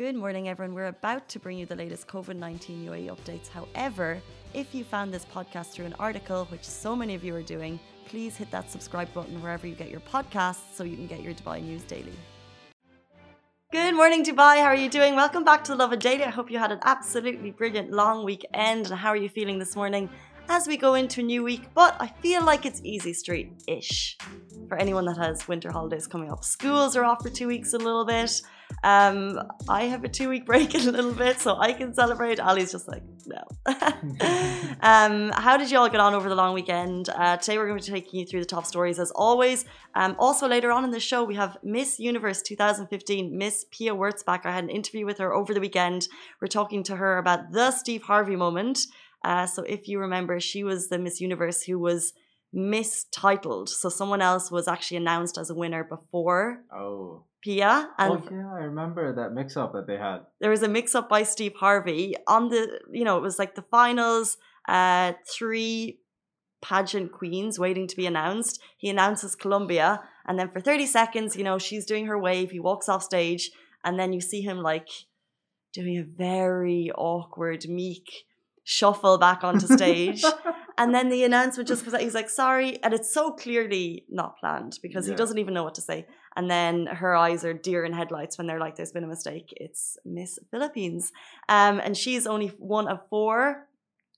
Good morning, everyone. We're about to bring you the latest COVID 19 UAE updates. However, if you found this podcast through an article, which so many of you are doing, please hit that subscribe button wherever you get your podcasts so you can get your Dubai news daily. Good morning, Dubai. How are you doing? Welcome back to Lovin Daily. I hope you had an absolutely brilliant long weekend. And how are you feeling this morning as we go into a new week? But I feel like it's easy street ish for anyone that has winter holidays coming up. Schools are off for two weeks a little bit. Um, I have a two week break in a little bit, so I can celebrate. Ali's just like, no. um, how did you all get on over the long weekend? Uh, today we're going to be taking you through the top stories as always. Um, also, later on in the show, we have Miss Universe 2015, Miss Pia Wurtzbach. I had an interview with her over the weekend. We're talking to her about the Steve Harvey moment. Uh, so, if you remember, she was the Miss Universe who was mistitled. So, someone else was actually announced as a winner before. Oh. Pia. And oh, yeah, I remember that mix up that they had. There was a mix up by Steve Harvey on the, you know, it was like the finals, uh, three pageant queens waiting to be announced. He announces Colombia and then for 30 seconds, you know, she's doing her wave, he walks off stage, and then you see him like doing a very awkward, meek shuffle back onto stage. and then the announcement just comes out. He's like, sorry. And it's so clearly not planned because yeah. he doesn't even know what to say. And then her eyes are deer in headlights when they're like, there's been a mistake. It's Miss Philippines. Um, and she's only one of four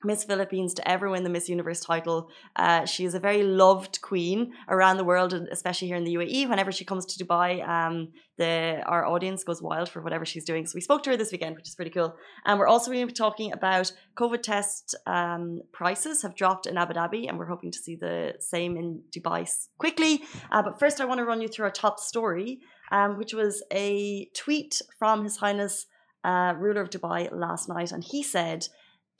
Miss Philippines to ever win the Miss Universe title. Uh, she is a very loved queen around the world, and especially here in the UAE. Whenever she comes to Dubai, um, the our audience goes wild for whatever she's doing. So we spoke to her this weekend, which is pretty cool. And we're also going to be talking about COVID test um, prices have dropped in Abu Dhabi, and we're hoping to see the same in Dubai quickly. Uh, but first, I want to run you through our top story, um, which was a tweet from His Highness uh, ruler of Dubai last night, and he said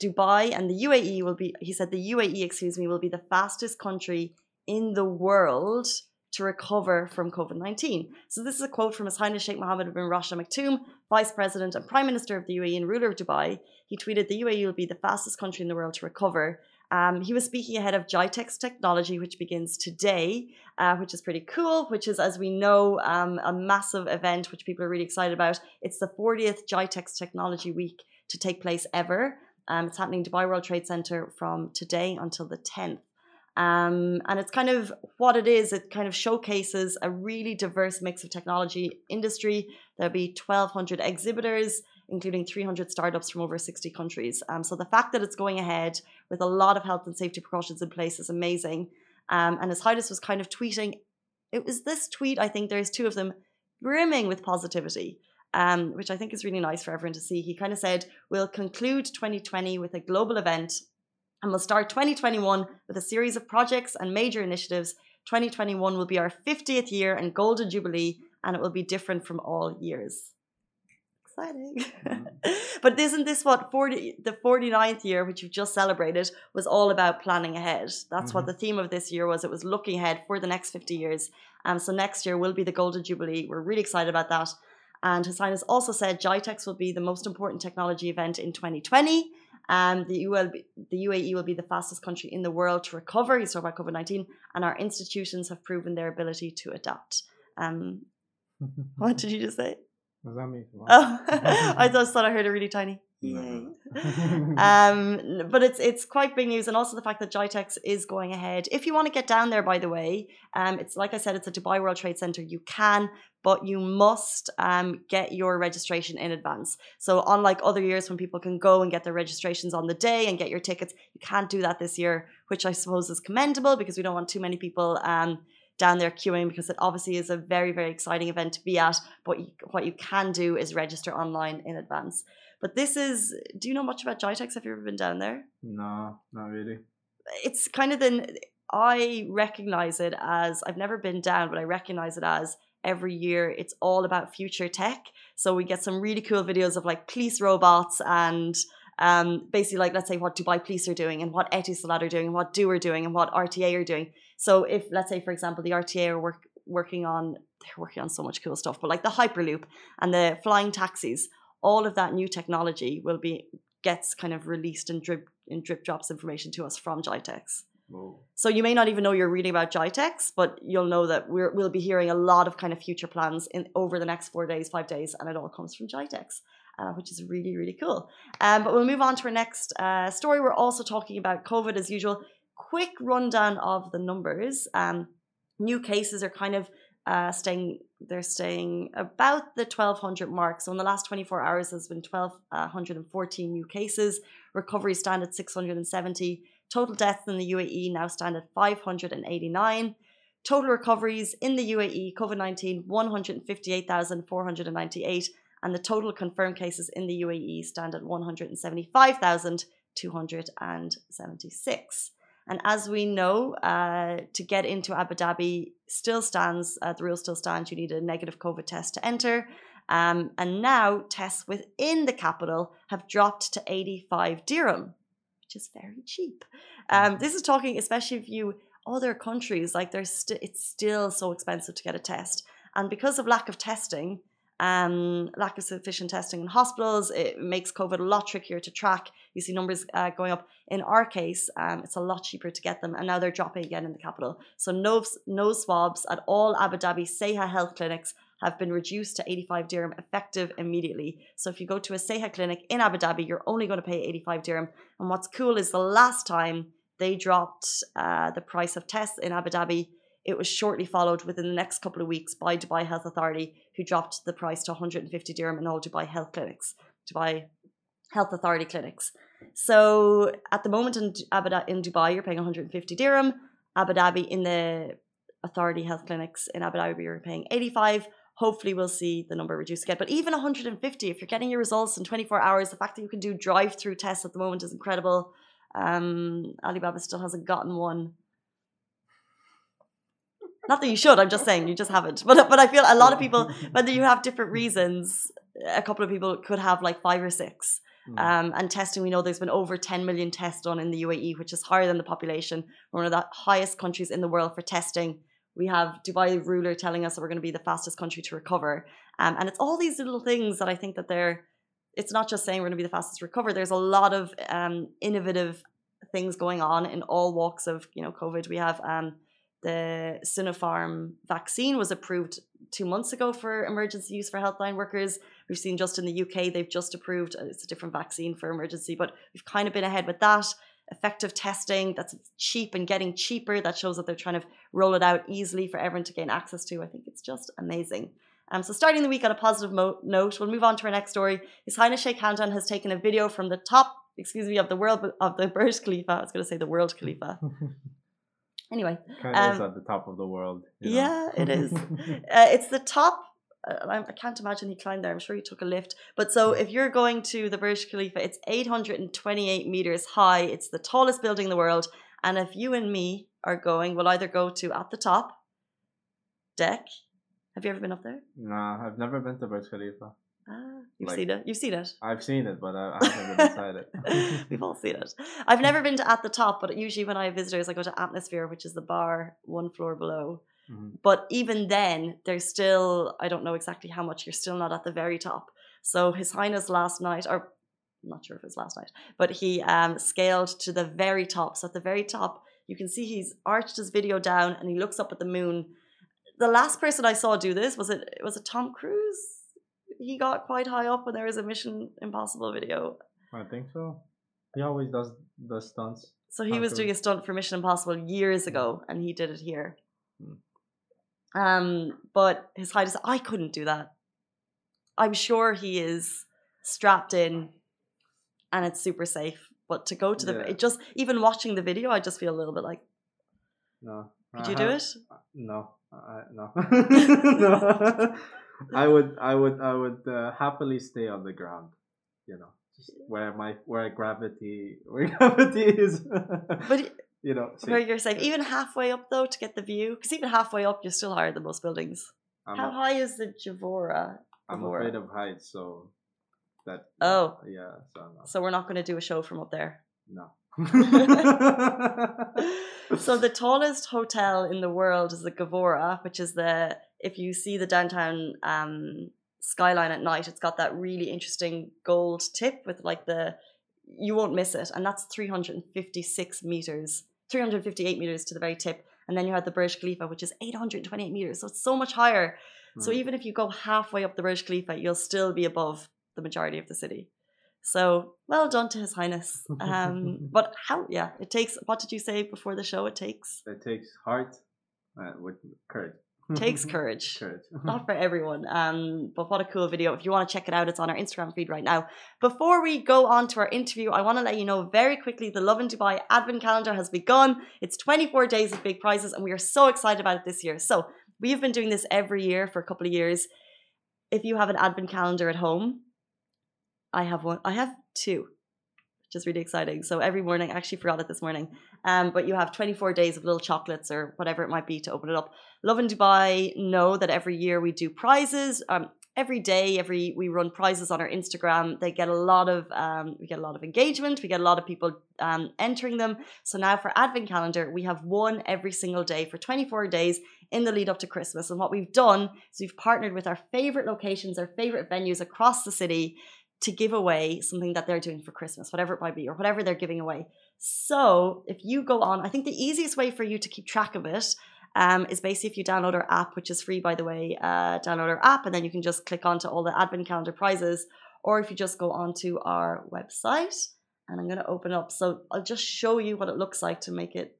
Dubai and the UAE will be, he said, the UAE, excuse me, will be the fastest country in the world to recover from COVID 19. So, this is a quote from His Highness Sheikh Mohammed bin Rashid Al Maktoum, Vice President and Prime Minister of the UAE and ruler of Dubai. He tweeted, The UAE will be the fastest country in the world to recover. Um, he was speaking ahead of GITEX technology, which begins today, uh, which is pretty cool. Which is, as we know, um, a massive event which people are really excited about. It's the 40th GITEX Technology Week to take place ever. Um, it's happening Dubai World Trade Center from today until the 10th. Um, and it's kind of what it is. It kind of showcases a really diverse mix of technology industry. There'll be 1,200 exhibitors, including 300 startups from over 60 countries. Um, so the fact that it's going ahead with a lot of health and safety precautions in place is amazing. Um, and as Highness was kind of tweeting, it was this tweet, I think there's two of them, brimming with positivity um, which I think is really nice for everyone to see. He kind of said, We'll conclude 2020 with a global event and we'll start 2021 with a series of projects and major initiatives. 2021 will be our 50th year and golden jubilee, and it will be different from all years. Exciting. Mm-hmm. but isn't this what 40, the 49th year, which you've just celebrated, was all about planning ahead? That's mm-hmm. what the theme of this year was. It was looking ahead for the next 50 years. Um, so next year will be the golden jubilee. We're really excited about that. And His Highness also said GITEX will be the most important technology event in 2020. Um, the, UAE, the UAE will be the fastest country in the world to recover. He's talking about COVID 19, and our institutions have proven their ability to adapt. Um, what did you just say? What does that mean? Oh, I just thought I heard it really tiny. Um, but it's it's quite big news, and also the fact that GITEX is going ahead. If you want to get down there, by the way, um, it's like I said, it's a Dubai World Trade Center. You can, but you must um, get your registration in advance. So unlike other years when people can go and get their registrations on the day and get your tickets, you can't do that this year, which I suppose is commendable because we don't want too many people. Um, down there queuing because it obviously is a very very exciting event to be at but you, what you can do is register online in advance but this is, do you know much about GITEX? Have you ever been down there? No, not really. It's kind of the, I recognize it as, I've never been down, but I recognize it as every year it's all about future tech. So we get some really cool videos of like police robots and um, basically like let's say what Dubai police are doing and what Etisalat are doing and what du are doing and what RTA are doing. So if let's say for example the RTA are work, working on they're working on so much cool stuff, but like the Hyperloop and the flying taxis, all of that new technology will be gets kind of released and drip in drip drops information to us from GITEX. Whoa. So you may not even know you're reading about GITEX, but you'll know that we're, we'll be hearing a lot of kind of future plans in over the next four days, five days, and it all comes from GITEX, uh, which is really, really cool. Um, but we'll move on to our next uh, story. We're also talking about COVID as usual. Quick rundown of the numbers. Um, new cases are kind of uh, staying they're staying about the 1200 mark so in the last 24 hours there's been 1214 new cases recovery stand at 670 total deaths in the uae now stand at 589 total recoveries in the uae covid-19 158498 and the total confirmed cases in the uae stand at 175276 and as we know, uh, to get into Abu Dhabi still stands, uh, the rule still stands, you need a negative COVID test to enter. Um, and now tests within the capital have dropped to 85 dirham, is very cheap. Um, this is talking, especially if you other countries, like there's st- it's still so expensive to get a test. And because of lack of testing, um, lack of sufficient testing in hospitals. It makes COVID a lot trickier to track. You see numbers uh, going up. In our case, um, it's a lot cheaper to get them, and now they're dropping again in the capital. So no nose swabs at all Abu Dhabi Seha health clinics have been reduced to 85 dirham effective immediately. So if you go to a Seha clinic in Abu Dhabi, you're only going to pay 85 dirham. And what's cool is the last time they dropped uh, the price of tests in Abu Dhabi it was shortly followed within the next couple of weeks by Dubai Health Authority, who dropped the price to 150 dirham in all Dubai health clinics, Dubai Health Authority clinics. So at the moment in Abu Dhabi, in Dubai, you're paying 150 dirham. Abu Dhabi in the authority health clinics in Abu Dhabi, you're paying 85. Hopefully, we'll see the number reduce again. But even 150, if you're getting your results in 24 hours, the fact that you can do drive-through tests at the moment is incredible. Um, Alibaba still hasn't gotten one not that you should. I'm just saying you just haven't. But but I feel a lot of people, whether you have different reasons, a couple of people could have like five or six. Mm. Um, and testing, we know there's been over 10 million tests done in the UAE, which is higher than the population. We're one of the highest countries in the world for testing. We have Dubai ruler telling us that we're going to be the fastest country to recover. Um, and it's all these little things that I think that they're, it's not just saying we're going to be the fastest to recover. There's a lot of um, innovative things going on in all walks of, you know, COVID. We have um, the Sinopharm vaccine was approved two months ago for emergency use for healthline workers. We've seen just in the UK, they've just approved, uh, it's a different vaccine for emergency, but we've kind of been ahead with that. Effective testing that's cheap and getting cheaper. That shows that they're trying to roll it out easily for everyone to gain access to. I think it's just amazing. Um, so starting the week on a positive mo- note, we'll move on to our next story. His Highness Sheikh Hamdan has taken a video from the top, excuse me, of the world of the Burj Khalifa. I was going to say the World Khalifa. Anyway, Kind of is um, at the top of the world. you know? yeah, it is. uh, it's the top. Uh, I I can't imagine he climbed there. I'm sure he took a lift. But so if you're going to the Burj Khalifa, it's 828 meters high. It's the tallest building in the world. And if you and me are going, we'll either go to at the top deck. Have you ever been up there? Nah, I've never been to Burj Khalifa. Ah, you've Like- seen it. You've seen it. I've seen it, but I, I haven't been inside it. We've all seen it. I've never been to at the top, but usually when I have visitors, I go to Atmosphere, which is the bar one floor below. Mhm. But even then, there's still, I don't know exactly how much, you're still not at the very top. So His Highness last night, or I'm not sure if it was last night, but he um, scaled to the very top. So at the very top, you can see he's arched his video down and he looks up at the moon. The last person I saw do this was it was it Tom Cruise? He got quite high up when there was a Mission Impossible video. I think so. He always does the stunts. So he was doing a stunt for Mission Impossible years ago, and he did it here. Um, but His Highness, I couldn't do that. I'm sure he is strapped in, and it's super safe. But to go to the, Yeah. it just even watching the video, I just feel a little bit like, No. could you do it? No, I, no. no. I would, I would, I would uh, happily stay on the ground. You know, just where my where gravity where gravity is. But you know, where you're safe, even halfway up though, to get the view, because even halfway up, you're still higher than most buildings. I'm, How a- high is the Gevora? I'm afraid of heights, so that. Oh. yeah. So. So we're not going to do a show from up there. no. So the tallest hotel in the world is the Gevora, which is the if you see the downtown um, skyline at night, it's got that really interesting gold tip with like the you won't miss it, and that's 356 meters 358 meters to the very tip. And then you have the Burj Khalifa, which is 828 meters. So it's so much higher. So Mm. even if you go halfway up the Burj Khalifa, you'll still be above the majority of the city. So well done to His Highness. Um, but how? Yeah, it takes. What did you say before the show? It takes It takes heart uh, with courage. Takes courage. courage. Not for everyone. Um, but what a cool video. If you want to check it out, it's on our Instagram feed right now. Before we go on to our interview, I want to let you know very quickly the Lovin Dubai Advent Calendar has begun. It's 24 days of big prizes, and we are so excited about it this year. So we have been doing this every year for a couple of years. If you have an Advent calendar at home, I have one. I have two, is really exciting. So every morning, I actually forgot it this morning. Um, but you have 24 days of little chocolates or whatever it might be to open it up. Lovin Dubai know that every year we do prizes. Um, every day, every we run prizes on our Instagram. They get a lot of um, we get a lot of engagement. We get a lot of people um, entering them. So now for Advent calendar, we have one every single day for 24 days in the lead up to Christmas. And what we've done is we've partnered with our favorite locations, our favorite venues across the city to give away something that they're doing for Christmas, whatever it might be, or whatever they're giving away. So if you go on, I think the easiest way for you to keep track of it um, is basically if you download our app, which is free by the way, uh, download our app, and then you can just click onto all the advent calendar prizes, or if you just go onto our website, and I'm going to open up. So I'll just show you what it looks like to make it.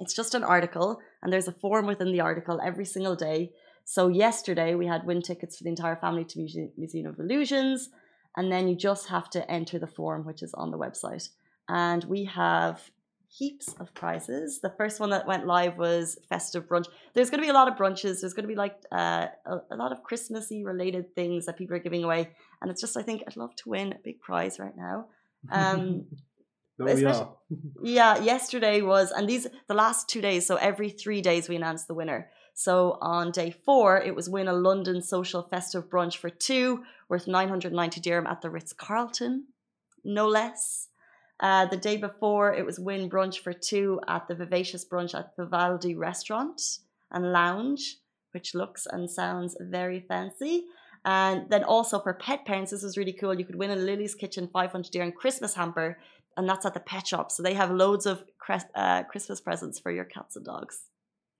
It's just an article, and there's a form within the article every single day. So yesterday we had win tickets for the entire family to Muse- Museum of Illusions, and then you just have to enter the form, which is on the website. And we have heaps of prizes. The first one that went live was festive brunch. There's going to be a lot of brunches. There's going to be like uh, a, a lot of Christmassy related things that people are giving away, and it's just I think I'd love to win a big prize right now. Um, yeah, yesterday was, and these the last two days. So every three days we announce the winner. So on day four, it was win a London social festive brunch for two, worth 990 dirham at the Ritz Carlton, no less. Uh, the day before, it was win brunch for two at the Vivacious Brunch at Vivaldi Restaurant and Lounge, which looks and sounds very fancy. And then also for pet parents, this was really cool. You could win a Lily's Kitchen 500 dirham Christmas hamper, and that's at the pet shop. So they have loads of uh, Christmas presents for your cats and dogs.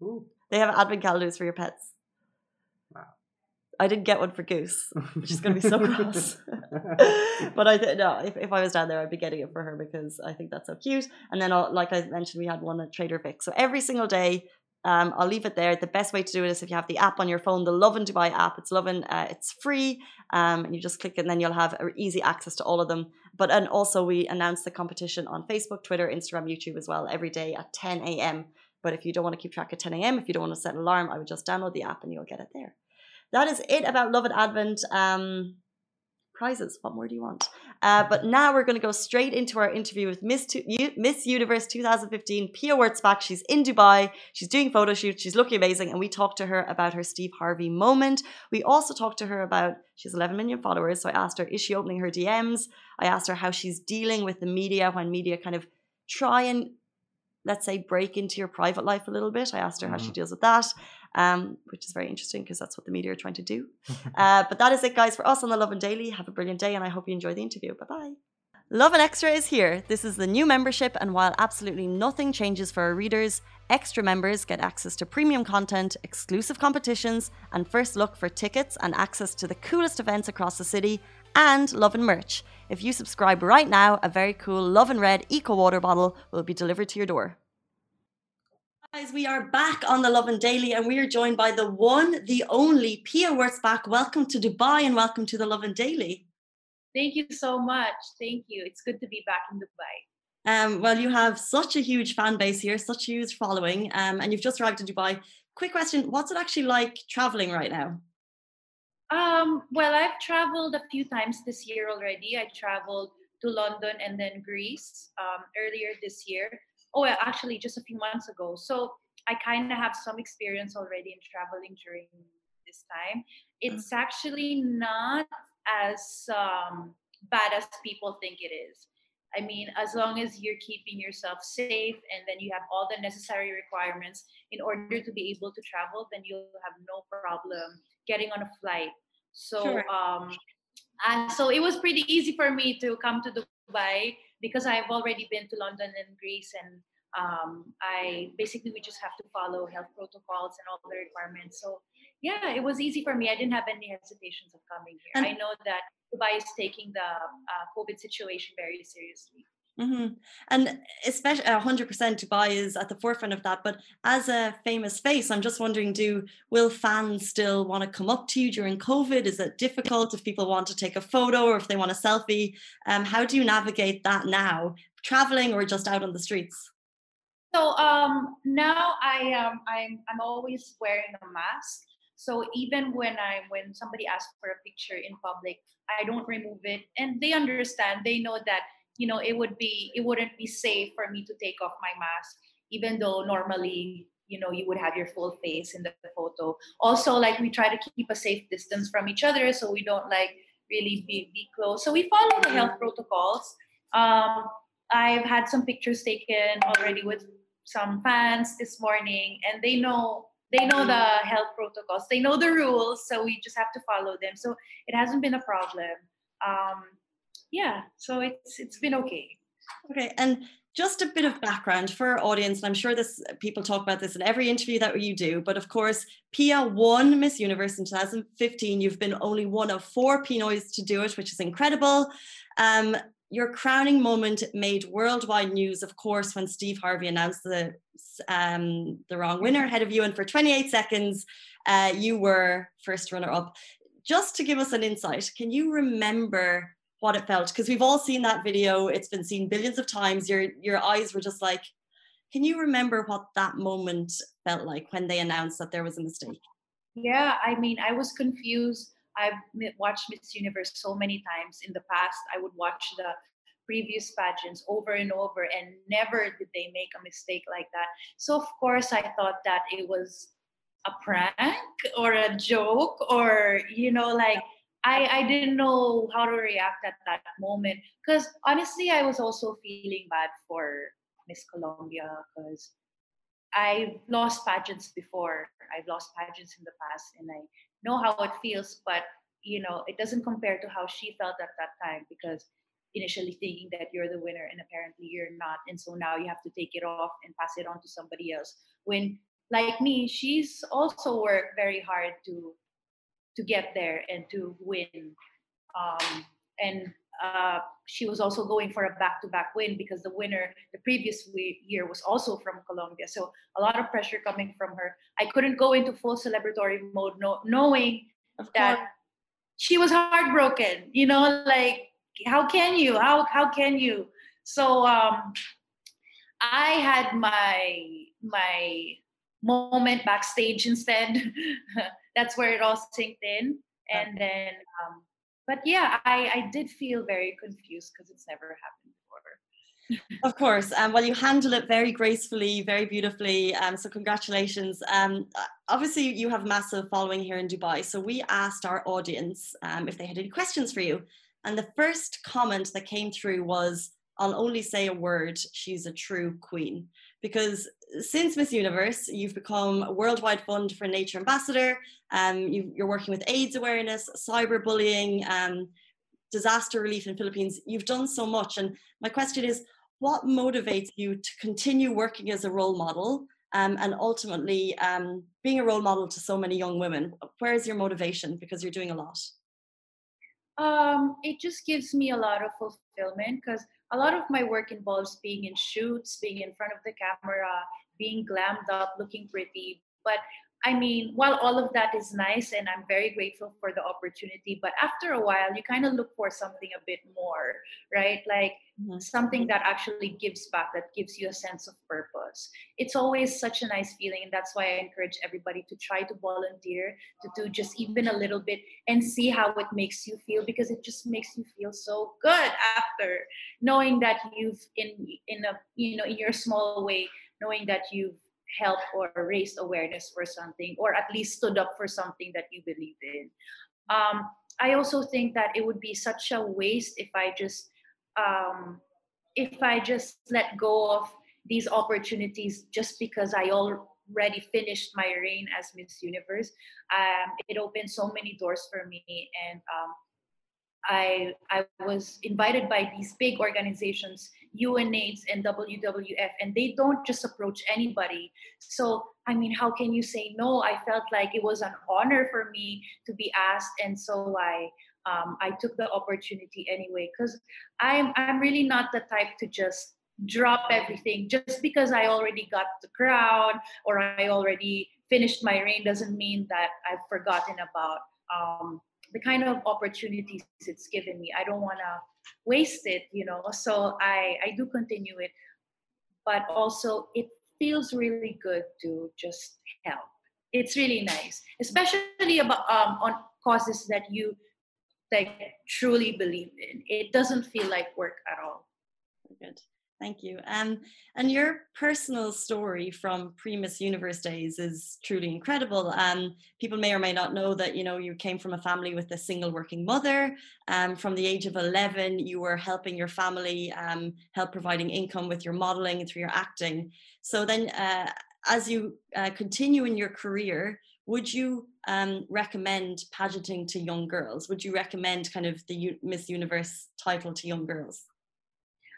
Ooh. They have advent calendars for your pets. Wow. I didn't get one for Goose, She's going to be so cross. but I th- no, if, if I was down there, I'd be getting it for her because I think that's so cute. And then, uh, like I mentioned, we had one at Trader Vic. So every single day, um, I'll leave it there. The best way to do it is if you have the app on your phone, the Lovin Dubai app. It's Lovin, uh, it's free, um, and you just click it, and then you'll have easy access to all of them. But and also we announce the competition on Facebook, Twitter, Instagram, YouTube as well every day at 10 a.m. But if you don't want to keep track at 10 a.m., if you don't want to set an alarm, I would just download the app and you'll get it there. That is it about Lovin Advent um, prizes. What more do you want? Uh, but now we're going to go straight into our interview with Miss, Tu- U- Miss Universe 2015, Pia Wurtzbach. She's in Dubai. She's doing photo shoots. She's looking amazing. And we talked to her about her Steve Harvey moment. We also talked to her about, she's 11 million followers. So I asked her, is she opening her DMs? I asked her how she's dealing with the media when media kind of try and let's say break into your private life a little bit. I asked her how she Mhm. deals with that, um, which is very interesting because that's what the media are trying to do. uh, but that is it, guys, for us on the Lovin Daily. Have a brilliant day, and I hope you enjoy the interview. Bye bye. Lovin Extra is here. This is the new membership, and while absolutely nothing changes for our readers, extra members get access to premium content, exclusive competitions, and first look for tickets and access to the coolest events across the city, and Lovin merch. If you subscribe right now, a very cool Lovin Red Eco Water bottle will be delivered to your door. Guys, we are back on the Lovin Daily, and we are joined by the one, the only Pia Wurtzbach. Welcome to Dubai, and welcome to the Lovin Daily. Thank you so much. Thank you. It's good to be back in Dubai. Um, well, you have such a huge fan base here, such a huge following, um, and you've just arrived in Dubai. Quick question: What's it actually like traveling right now? Um, well, I've traveled a few times this year already. I traveled to London and then Greece um, earlier this year. Oh, well, actually, just a few months ago. So I kind of have some experience already in traveling during this time. It's actually not as um, bad as people think it is. I mean, as long as you're keeping yourself safe and then you have all the necessary requirements in order to be able to travel, then you'll have no problem getting on a flight. So, Sure. um, and so it was pretty easy for me to come to Dubai because I've already been to London and Greece and um, I basically we just have to follow health protocols and all the requirements. So yeah, it was easy for me. I didn't have any hesitations of coming here. And I know that Dubai is taking the uh, COVID situation very seriously. Mm-hmm. And especially 100% Dubai is at the forefront of that. But as a famous face, I'm just wondering do will fans still want to come up to you during COVID? Is it difficult if people want to take a photo or if they want a selfie? Um, how do you navigate that now, traveling or just out on the streets? So um, now I um, I'm I'm always wearing a mask. So even when I when somebody asks for a picture in public, I don't remove it, and they understand. They know that you know it would be it wouldn't be safe for me to take off my mask, even though normally you know you would have your full face in the photo. Also, like we try to keep a safe distance from each other, so we don't like really be, be close. So we follow the health protocols. Um, I've had some pictures taken already with some fans this morning, and they know they know the health protocols, they know the rules, so we just have to follow them. So it hasn't been a problem. Um, yeah, so it's it's been okay. Okay, and just a bit of background for our audience, and I'm sure this people talk about this in every interview that you do. But of course, Pia won Miss Universe in 2015. You've been only one of four Pinoys to do it, which is incredible. Um, your crowning moment made worldwide news, of course, when Steve Harvey announced the um, the wrong winner ahead of you, and for 28 seconds, uh, you were first runner up. Just to give us an insight, can you remember what it felt? Because we've all seen that video; it's been seen billions of times. Your your eyes were just like. Can you remember what that moment felt like when they announced that there was a mistake? Yeah, I mean, I was confused I've watched Miss Universe so many times in the past. I would watch the previous pageants over and over, and never did they make a mistake like that. So, of course, I thought that it was a prank or a joke, or, you know, like, I, I didn't know how to react at that moment because honestly I was also feeling bad for Miss Colombia because I've lost pageants before. I've lost pageants in the past and I know how it feels, but you know, it doesn't compare to how she felt at that time because initially thinking that you're the winner and apparently you're not. And so now you have to take it off and pass it on to somebody else. When like me, she's also worked very hard to to get there and to win. Um, and uh, she was also going for a back-to-back win because the winner the previous year was also from Colombia. So a lot of pressure coming from her. I couldn't go into full celebratory mode, no, knowing that she was heartbroken. You know, like how can you? How how can you? So um, I had my my moment backstage instead. That's where it all sinked in, and then um, but yeah, I, I did feel very confused because it's never happened before. of course. Um, well, you handle it very gracefully, very beautifully. Um, so congratulations. Um, uh, obviously, you have massive following here in Dubai. So we asked our audience um, if they had any questions for you. And the first comment that came through was, I'll only say a word, she's a true queen. Because since Miss Universe, you've become a Worldwide Fund for Nature Ambassador. Um, you are working with AIDS awareness, cyberbullying, um, disaster relief in Philippines. You've done so much. And my question is, what motivates you to continue working as a role model um, and ultimately um, being a role model to so many young women? Where is your motivation? Because you're doing a lot. Um, it just gives me a lot of fulfillment because a lot of my work involves being in shoots, being in front of the camera, being glammed up, looking pretty. But I mean, while all of that is nice and I'm very grateful for the opportunity, but after a while, you kind of look for something a bit more, right? Like mm-hmm. something that actually gives back, that gives you a sense of purpose. It's always such a nice feeling. And that's why I encourage everybody to try to volunteer, to do just even a little bit and see how it makes you feel because it just makes you feel so good after knowing that you've in in a you know in your small way knowing that you've helped or raised awareness for something or at least stood up for something that you believe in. Um, i also think that it would be such a waste if i just um, if i just let go of these opportunities just because i already finished my reign as miss universe. Um, it opened so many doors for me and um, I, I was invited by these big organizations UNAIDS and WWF, and they don't just approach anybody. So, I mean, how can you say no? I felt like it was an honor for me to be asked, and so I um, I took the opportunity anyway because I'm I'm really not the type to just drop everything just because I already got the crown or I already finished my reign doesn't mean that I've forgotten about um, the kind of opportunities it's given me. I don't want to waste it, you know. So I I do continue it, but also it feels really good to just help. It's really nice, especially about um, on causes that you like truly believe in. It doesn't feel like work at all. Good. Thank you. Um, and your personal story from pre-Miss Universe days is truly incredible. Um, people may or may not know that you know you came from a family with a single working mother. Um, from the age of eleven, you were helping your family, um, help providing income with your modeling through your acting. So then, uh, as you uh, continue in your career, would you um, recommend pageanting to young girls? Would you recommend kind of the U- Miss Universe title to young girls?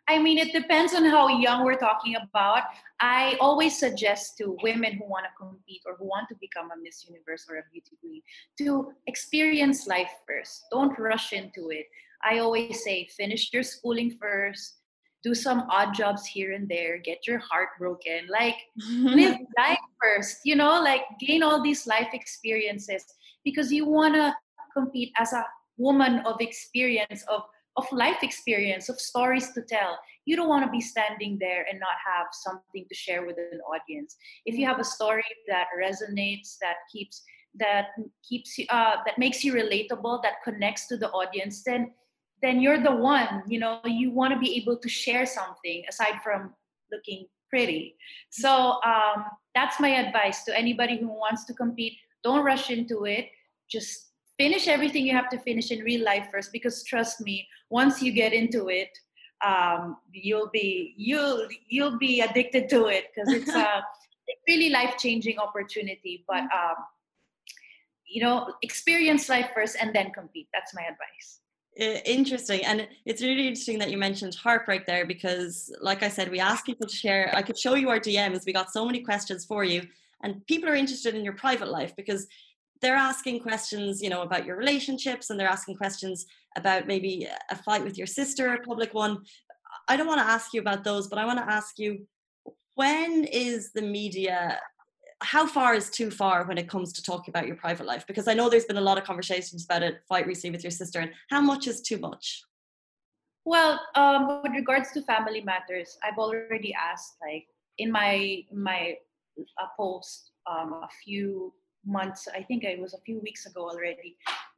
I mean, it depends on how young we're talking about. I always suggest to women who want to compete or who want to become a Miss Universe or a beauty queen to experience life first. Don't rush into it. I always say, finish your schooling first, do some odd jobs here and there, get your heart broken, like live life first, you know, like gain all these life experiences because you want to compete as a woman of experience, of of life experience, of stories to tell. You don't want to be standing there and not have something to share with an audience. If you have a story that resonates, that keeps that keeps you uh, that makes you relatable, that connects to the audience, then then you're the one. You know, you want to be able to share something aside from looking pretty. So um, that's my advice to anybody who wants to compete. Don't rush into it. Just finish everything you have to finish in real life first because trust me once you get into it um, you'll be you'll you'll be addicted to it because it's a really life changing opportunity. But um, you know experience life first and then compete. That's my advice. Interesting. And it's really interesting that you mentioned harp right there because like i said we asked people to share i could show you our dms we got so many questions for you and people are interested in your private life because they're asking questions, you know, about your relationships and they're asking questions about maybe a fight with your sister, a public one. I don't want to ask you about those, but I want to ask you when is the media how far is too far when it comes to talking about your private life? Because I know there's been a lot of conversations about it, fight recently with your sister, and how much is too much? Well, um, with regards to family matters, I've already asked, like in my my uh, post um, a few months i think it was a few weeks ago already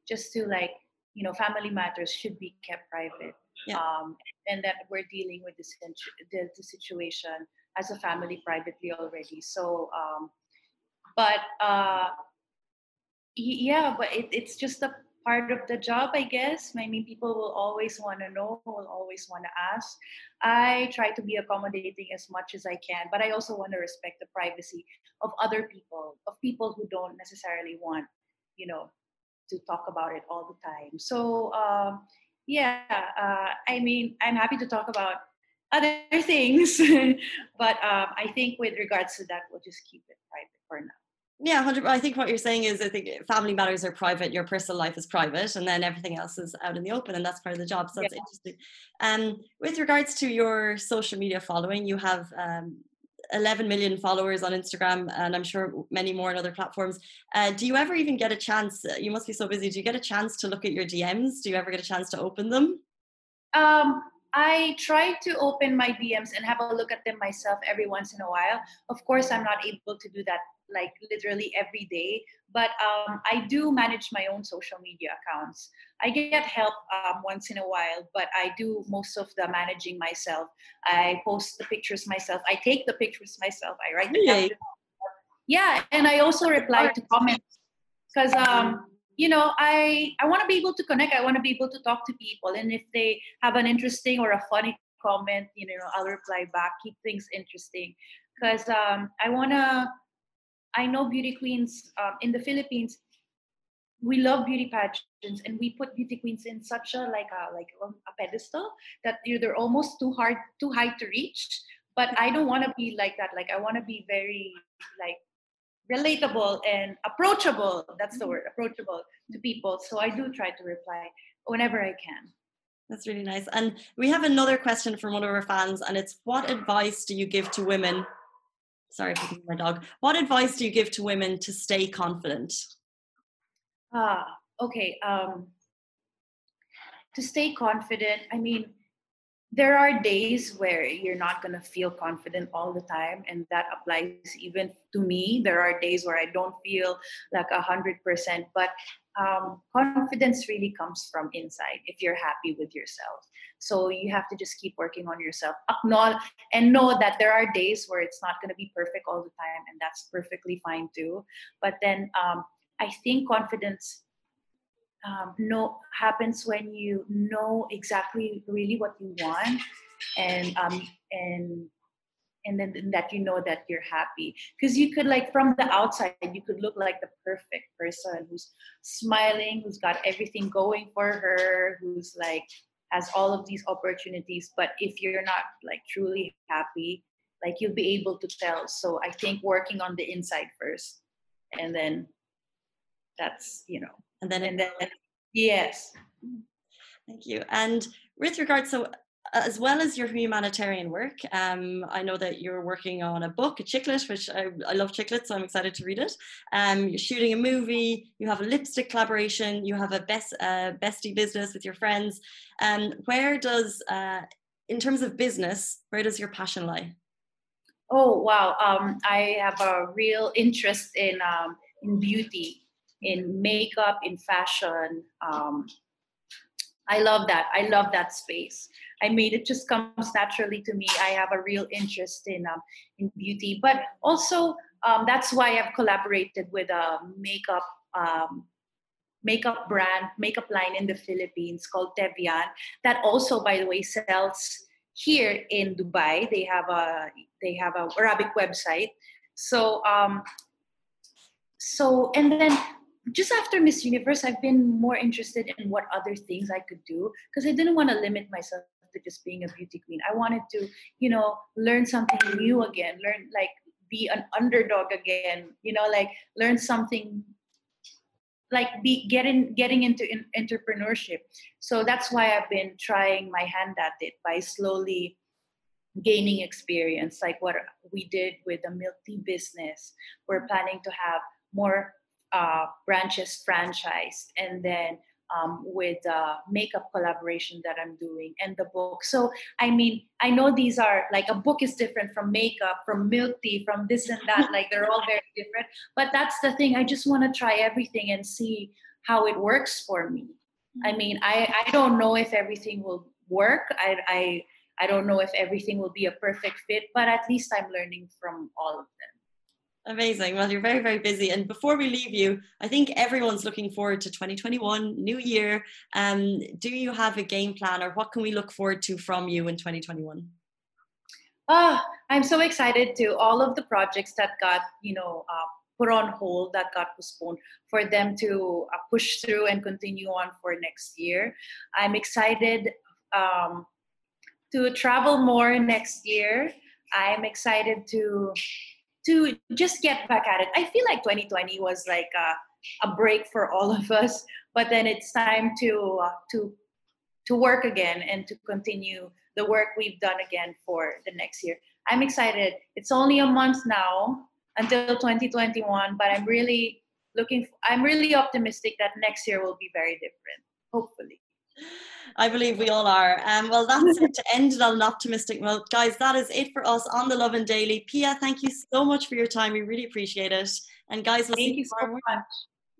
just to like you know family matters should be kept private yeah. um, and that we're dealing with this the, the, situation as a family privately already so um, but uh, yeah but it, it's just a part of the job, I guess. I mean, people will always want to know, will always want to ask. I try to be accommodating as much as I can, but I also want to respect the privacy of other people, of people who don't necessarily want, you know, to talk about it all the time. So, um, yeah, uh, I mean, I'm happy to talk about other things, but um, I think with regards to that, we'll just keep it private for now. Yeah, 100 I think what you're saying is I think family matters are private, your personal life is private, and then everything else is out in the open, and that's part of the job. So that's yeah. interesting. Um, with regards to your social media following, you have um, 11 million followers on Instagram, and I'm sure many more on other platforms. Uh, do you ever even get a chance? Uh, you must be so busy. Do you get a chance to look at your DMs? Do you ever get a chance to open them? Um, I try to open my DMs and have a look at them myself every once in a while. Of course, I'm not able to do that like literally every day. But um, i do manage my own social media accounts. I get help um, once in a while but i do most of the managing myself. I post the pictures myself. I take the pictures myself. I write really? the yeah and i also reply to comments. Because um, you know i i want to be able to connect. I want to be able to talk to people. And if they have an interesting or a funny comment you know i'll reply back keep things interesting. Because um, i want to I know beauty queens um, in the Philippines, we love beauty pageants and we put beauty queens in such a like a like a pedestal that they're almost too hard too high to reach. But i don't want to be like that. Like i want to be very like relatable and approachable. That's the mm-hmm. word approachable to people. So i do try to reply whenever i can. That's really nice. And we have another question from one of our fans and it's what advice do you give to women sorry for my dog. What advice do you give to women to stay confident? Ah okay um to stay confident i mean there are days where you're not going to feel confident all the time and that applies even to me. There are days where i don't feel like a hundred percent but um, confidence really comes from inside if you're happy with yourself. So you have to just keep working on yourself. Acknowledge and know that there are days where it's not going to be perfect all the time and that's perfectly fine too. But then um, i think confidence um, know happens when you know exactly really what you want and um and and then that you know that you're happy. Because you could like from the outside you could look like the perfect person who's smiling who's got everything going for her who's like has all of these opportunities. But if you're not like truly happy like you'll be able to tell. So i think working on the inside first and then that's you know and then and then yes. Thank you. And with regard so as well as your humanitarian work um, i know that you're working on a book a chiclet which I, I love chiclet so i'm excited to read it um, you're shooting a movie you have a lipstick collaboration you have a best uh, bestie business with your friends um, where does uh, in terms of business where does your passion lie oh wow um, i have a real interest in um, in beauty in makeup, in fashion. Um, I love that. I love that space. I made it just comes naturally to me. I have a real interest in um, in beauty, but also um, that's why I've collaborated with a makeup um, makeup brand, makeup line in the Philippines called Tevian. That also, by the way, sells here in Dubai. They have a they have a Arabic website. So um, so and then just after Miss Universe, I've been more interested in what other things I could do because I didn't want to limit myself to just being a beauty queen. I wanted to, you know, learn something new again, learn like be an underdog again, you know, like learn something like be getting getting into in, entrepreneurship. So that's why I've been trying my hand at it by slowly gaining experience like what we did with the milk tea business. We're planning to have more uh, branches franchised and then um, with uh, makeup collaboration that I'm doing and the book. So, I mean, I know these are like a book is different from makeup, from milk tea, from this and that. like they're all very different. But that's the thing. I just want to try everything and see how it works for me. I mm-hmm. mean, I, I don't know if everything will work. I, I, I don't know if everything will be a perfect fit, but at least I'm learning from all of them. Amazing. Well, you're very, very busy. And before we leave you, I think everyone's looking forward to 2021, new year. Um, do you have a game plan or what can we look forward to from you in 2021? Ah, I'm so excited to all of the projects that got, you know, uh, put on hold, that got postponed, for them to uh, push through and continue on for next year. I'm excited um, to travel more next year. I'm excited to to just get back at it. I feel like 2020 was like a, a break for all of us, but then it's time to uh, to to work again and to continue the work we've done again for the next year. I'm excited. It's only a month now until 2021, but I'm really looking. I'm really optimistic that next year will be very different. Hopefully. I believe we all are. Um, well, that's it to end it on an optimistic note. Guys, that is it for us on the Lovin Daily. Pia, thank you so much for your time. We really appreciate it. And guys, we'll thank see you so much.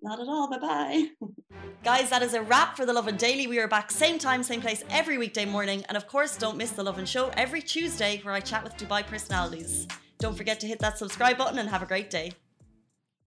Not at all. Bye bye. Guys, that is a wrap for The Lovin Daily. We are back same time, same place every weekday morning. And of course, don't miss The Lovin Show every Tuesday where I chat with Dubai personalities. Don't forget to hit that subscribe button and have a great day.